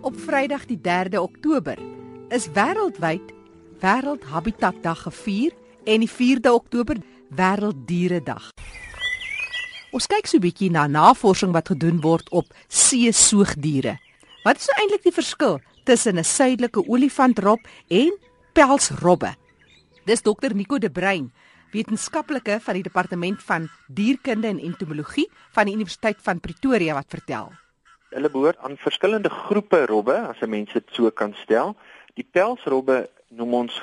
Op Vrydag die 3de Oktober is wêreldwyd Wêreldhabitatdag gevier en die 4de Oktober Wêrelddieredag. Ons kyk so 'n bietjie na navorsing wat gedoen word op seesoogdiere. Wat is nou eintlik die verskil tussen 'n suidelike olifantrop en pelsrobbe? Dis dokter Nico de Bruin, wetenskaplike van die departement van dierkunde en entomologie van die Universiteit van Pretoria wat vertel. Hulle behoort aan verskillende groepe robbe, as 'n mens dit so kan stel. Die pelsrobbe noem ons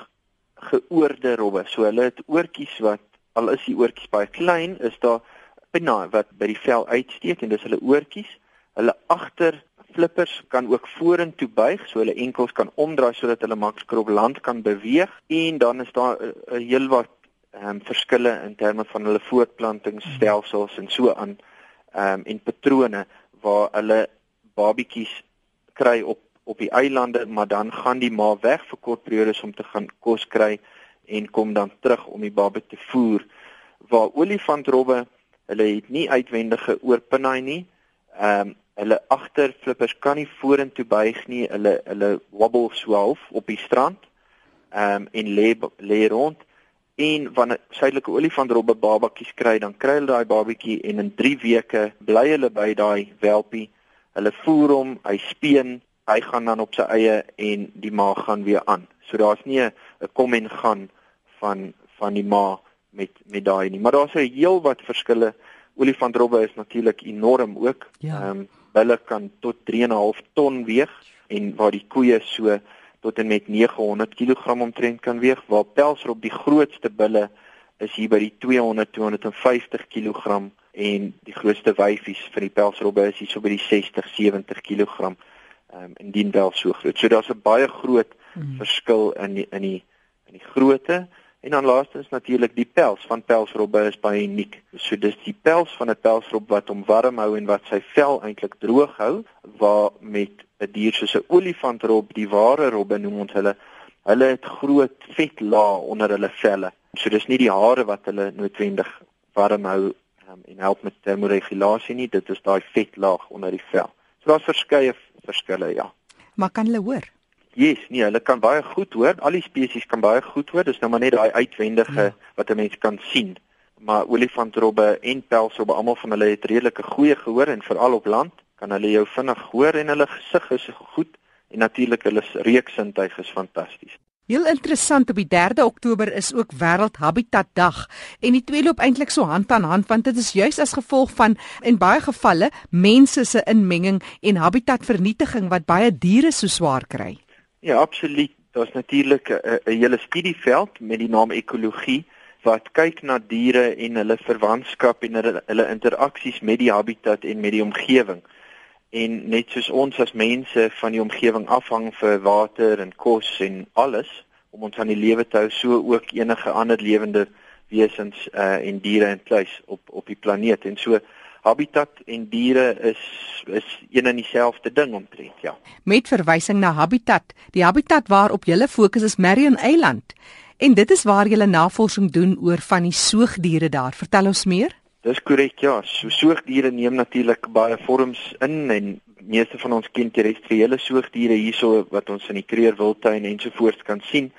geoorde robbe. So hulle het oortjies wat al is die oortjies baie klein, is daar pinna wat by die vel uitsteek en dis hulle oortjies. Hulle agter flippers kan ook vorentoe buig, so hulle enkels kan omdraai sodat hulle makliker op land kan beweeg en dan is daar 'n uh, heelwat ehm um, verskille in terme van hulle voortplantingsstelsels en so aan ehm um, en patrone waar hulle babetjies kry op op die eilande, maar dan gaan die ma weg vir kort periodes om te gaan kos kry en kom dan terug om die baba te voer. Waar olifantrobbe, hulle het nie uitwendige oorpinnaai nie. Ehm um, hulle agterflippers kan nie vorentoe buig nie. Hulle hulle wobble swaalf op die strand. Ehm um, en lê lê rond en wanneer suidelike olifantrobbe babatjies kry, dan kry hulle daai babatjie en in 3 weke bly hulle by daai welpie. Hulle voer hom, hy speen, hy gaan dan op sy eie en die ma gaan weer aan. So daar's nie 'n kom en gaan van van die ma met met daai nie. Maar daar's 'n heel wat verskille. Olifantrobbe is natuurlik enorm ook. Ja. Ehm um, hulle kan tot 3.5 ton weeg en waar die koeie so tot en met 900 kg omtrent kan weeg, waar pelsrob die grootste bulle is hier by die 200 250 kg en die grootste wyfies vir die pelsrobbe is hier so by die 60 70 kg. Um, indien wel so groot. So daar's 'n baie groot hmm. verskil in die, in die in die grootte En dan laastens natuurlik die pels van pelsrobbe is baie uniek. So dis die pels van 'n pelsrob wat hom warm hou en wat sy vel eintlik droog hou, waar met 'n dier soos 'n olifantrob, die ware robbe noem ons hulle, hulle het groot vetlaag onder hulle velle. So dis nie die hare wat hulle noodwendig warm hou um, en help met termoregulasie nie, dit is daai vetlaag onder die vel. So daar's verskeie verskille, ja. Maar kan hulle hoor? Yes, nee, hulle kan baie goed hoor. Al die spesies kan baie goed hoor. Dis nou maar net daai uitwendige ja. wat 'n mens kan sien. Maar olifantrobbe en pelsrobbe, almal van hulle het redelike goeie gehoor en veral op land kan hulle jou vinnig hoor en hulle gesig is goed en natuurlik hulle reuksintuig is fantasties. Heel interessant op die 3de Oktober is ook Wêreldhabitat Dag en die twee loop eintlik so hand aan hand want dit is juis as gevolg van in baie gevalle mense se inmenging en habitatvernietiging wat baie diere so swaar kry. Ja, absoluut. Daar's natuurlik 'n hele studieveld met die naam ekologie wat kyk na diere en hulle verwantskap en hulle, hulle interaksies met die habitat en met die omgewing. En net soos ons as mense van die omgewing afhang vir water en kos en alles om ons aan die lewe te hou, so ook enige ander lewende wesens uh, en diere en kluis op op die planeet. En so habitat en diere is is een en dieselfde ding omtrent, ja. Met verwysing na habitat, die habitat waarop jy fokus is Marion Eiland. En dit is waar jy navorsing doen oor van die soogdiere daar. Vertel ons meer. Dis korrek, ja. So soogdiere neem natuurlik baie vorms in en meeste van ons ken terrestriële soogdiere hierso wat ons in die Kruger Wildtuin ensovoorts kan sien.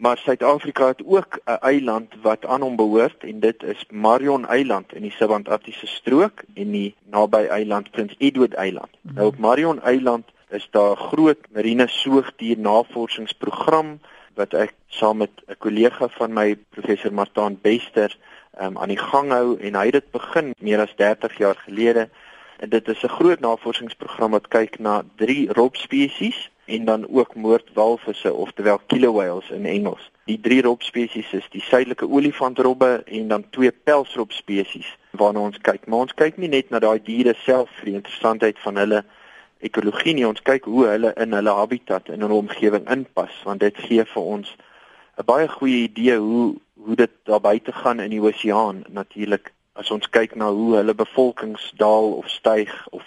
Maar Suid-Afrika het ook 'n eiland wat aan hom behoort en dit is Marion Eiland in die Subantarktiese strook en die naby eiland Prins Edward Eiland. Mm -hmm. Nou op Marion Eiland is daar 'n groot marine soogdier navorsingsprogram wat ek saam met 'n kollega van my professor Martaan Bester um, aan die gang hou en hy het dit begin meer as 30 jaar gelede. En dit is 'n groot navorsingsprogram wat kyk na drie robspesies en dan ook moordwalvisse oftewel killer whales in Engels. Die drie robspesies is die suidelike olifantrobbe en dan twee pelsrob spesies waarna ons kyk. Maar ons kyk nie net na daai diere self vir die interessantheid van hulle ekologie nie, ons kyk hoe hulle in hulle habitat en in hulle omgewing inpas want dit gee vir ons 'n baie goeie idee hoe hoe dit daar buite gaan in die oseaan natuurlik as ons kyk na hoe hulle bevolkings daal of styg of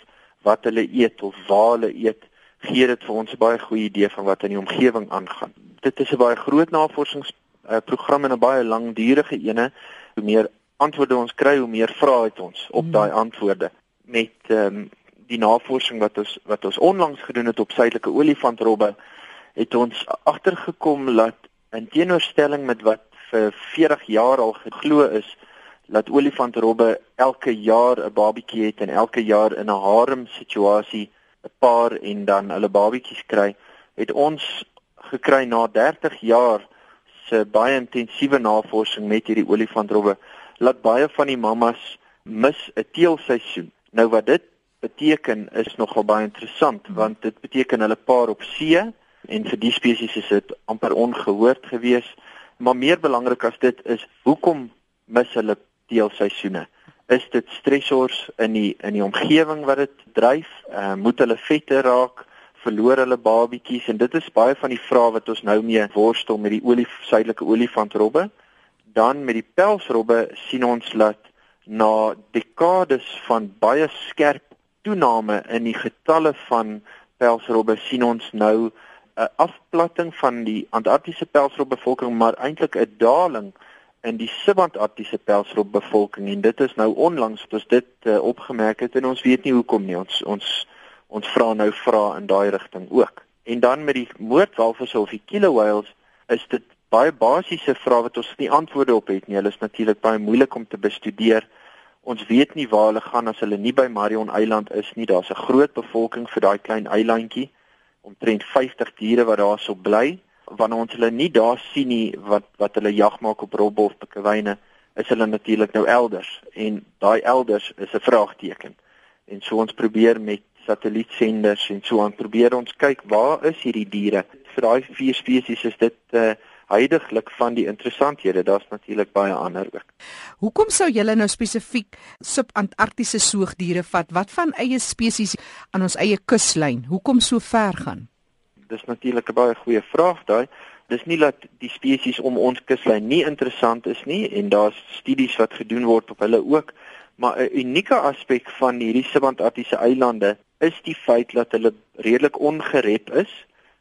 wat hulle eet of waar hulle eet gee dit vir ons 'n baie goeie idee van wat in die omgewing aangaan. Dit is 'n baie groot navorsingsprogram en 'n baie langdurige ene. Hoe meer antwoorde ons kry, hoe meer vrae het ons op hmm. daai antwoorde. met ehm um, die navorsing wat ons wat ons onlangs gedoen het op suidelike olifantrobbe het ons agtergekom dat in teenoorstelling met wat vir 40 jaar al geglo is dat olifantrobbe elke jaar 'n babatjie het en elke jaar in 'n harem situasie paar en dan hulle babatjies kry, het ons gekry na 30 jaar se baie intensiewe navorsing met hierdie olifantrobbe laat baie van die mammas mis 'n teelseisoen. Nou wat dit beteken is nogal baie interessant want dit beteken hulle paar op see en vir die spesies is dit amper ongehoord geweest. Maar meer belangrik as dit is hoekom mis hulle teelseisoene. Is dit stressors in die in die omgewing wat dit dryf? Uh, moet hulle vette raak? Verloor hulle babatjies en dit is baie van die vrae wat ons nou mee worstel met die olie suidelike olifantrobbe. Dan met die pelsrobbe sien ons dat na dekades van baie skerp toename in die getalle van pelsrobbe sien ons nou 'n afplatting van die Antarktiese pelsrobbevolking maar eintlik 'n daling in die subantarktiese pelsrobbevolking en dit is nou onlangs dat ons dit uh, opgemerk het en ons weet nie hoekom nie. Ons ons ons vra nou vra in daai rigting ook. En dan met die moordwalvisse of die killer whales is dit baie basiese vrae wat ons nie antwoorde op het nie. Hulle is natuurlik baie moeilik om te bestudeer. Ons weet nie waar hulle gaan as hulle nie by Marion Eiland is nie. Daar's 'n groot bevolking vir daai klein eilandjie omtrent 50 diere wat daarso bly wanneer ons hulle nie daar sien nie wat wat hulle jag maak op robbe of pikkewyne is hulle natuurlik nou elders en daai elders is 'n vraagteken. En so ons probeer met satellietsenders en so aan probeer ons kyk waar is hierdie diere. Vir daai vier spesies is dit uh eh, heidaglik van die interessanthede. Daar's natuurlik baie ander ook. Hoekom sou julle nou spesifiek subantarktiese soogdiere vat? Wat van eie spesies aan ons eie kuslyn? Hoekom so ver gaan? Dis natuurlik 'n baie goeie vraag daai. Dis nie dat die spesies om ons kuslyn nie interessant is nie en daar's studies wat gedoen word op hulle ook, maar 'n unieke aspek van hierdie subantarktiese eilande is die feit dat hulle redelik ongerep is.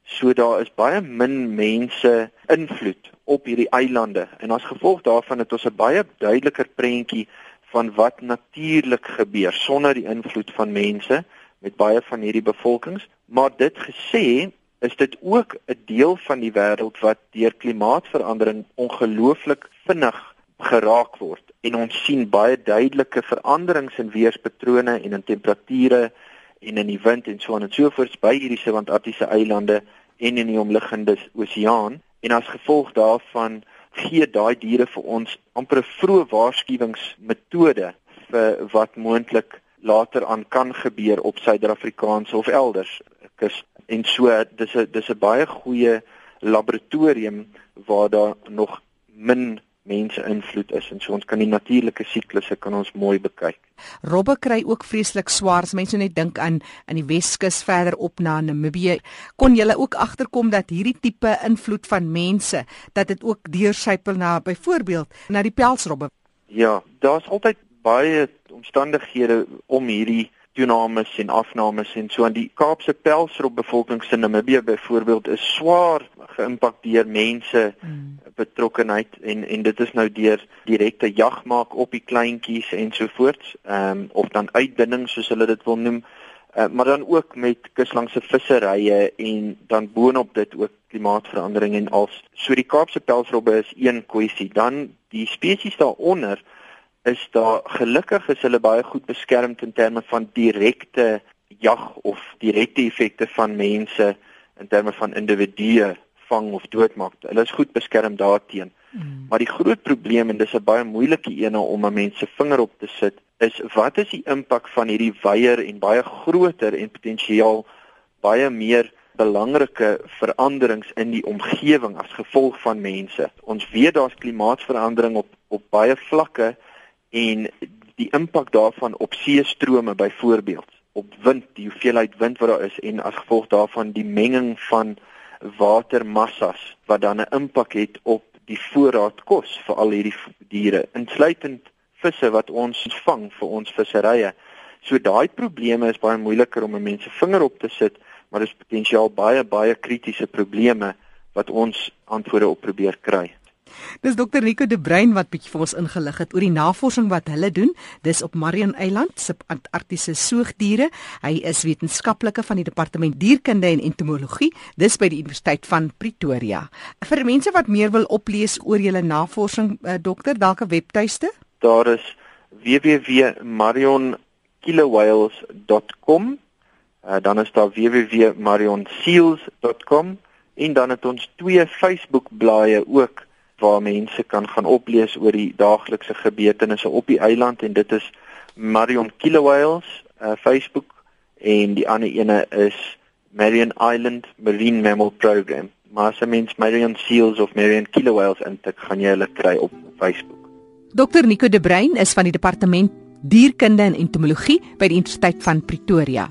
So daar is baie min mense invloed op hierdie eilande en as gevolg daarvan het ons 'n baie duideliker prentjie van wat natuurlik gebeur sonder die invloed van mense met baie van hierdie bevolkings. Maar dit gesê, is dit ook 'n deel van die wêreld wat deur klimaatsverandering ongelooflik vinnig geraak word. En ons sien baie duidelike veranderings in weerspatrone en in temperature en in die wind en so aan en so voort by hierdie subantarktiese eilande en in die omliggende oseaan. En as gevolg daarvan gee daai diere vir ons amper 'n vroeë waarskuwingsmetode vir wat moontlik later aan kan gebeur op Suid-Afrikaanse of elders kus En so dis 'n dis 'n baie goeie laboratorium waar daar nog min mense invloed is en so ons kan die natuurlike siklusse kan ons mooi bekyk. Robbe kry ook vreeslik swaar as mense net dink aan in die Weskus verder op na Namibië. Kon jy ook agterkom dat hierdie tipe invloed van mense dat dit ook deursypel na byvoorbeeld na die pelsrobbe? Ja, daar's altyd baie omstandighede om hierdie toenames en afnames en so aan. Die Kaapse pelsrop bevolking in Namibië byvoorbeeld is swaar geïmpak deur mense mm. betrokkenheid en en dit is nou deur direkte jag maak op die kleintjies en so voort ehm um, of dan uitdunning soos hulle dit wil noem uh, maar dan ook met kuslangse visserye en dan boonop dit ook klimaatsverandering en als. So die Kaapse pelsrobbe is een kwessie. Dan die spesies daaronder is daar gelukkig is hulle baie goed beskermd in terme van direkte jag of direkte effekte van mense in terme van individue vang of doodmaak. Hulle is goed beskerm daarteen. Mm. Maar die groot probleem en dis 'n baie moeilike een om 'n mens se vinger op te sit, is wat is die impak van hierdie weier en baie groter en potensiaal baie meer belangrike veranderings in die omgewing as gevolg van mense. Ons weet daar's klimaatsverandering op op baie vlakke en die impak daarvan op seestrome byvoorbeeld op wind die hoeveelheid wind wat daar is en as gevolg daarvan die menging van watermassas wat dan 'n impak het op die voorraad kos vir al hierdie diere insluitend visse wat ons vang vir ons visserye. So daai probleme is baie moeiliker om 'n mens se vinger op te sit, maar dis potensiaal baie baie kritiese probleme wat ons antwoorde op probeer kry. Dis dokter Nico de Bruin wat bietjie vir ons ingelig het oor die navorsing wat hulle doen. Dis op Marion Eiland se Antarktiese soogdiere. Hy is wetenskaplike van die departement dierkunde en entomologie, dis by die Universiteit van Pretoria. Vir mense wat meer wil oplees oor julle navorsing, uh, dokter, dalk 'n webtuiste? Daar is www.marionkillowhales.com. Uh, dan is daar www.marionseals.com en dan het ons twee Facebook blaaie ook waar mense kan gaan oplees oor die daaglikse gebeurtenisse op die eiland en dit is Marion Kilowhales uh, Facebook en die ander ene is Marion Island Marine Mammal Program. Maar as jy mens Marion Seals of Marion Kilowhales intik, gaan jy hulle kry op Facebook. Dr Nico de Bruin is van die departement dierkunde en entomologie by die Universiteit van Pretoria.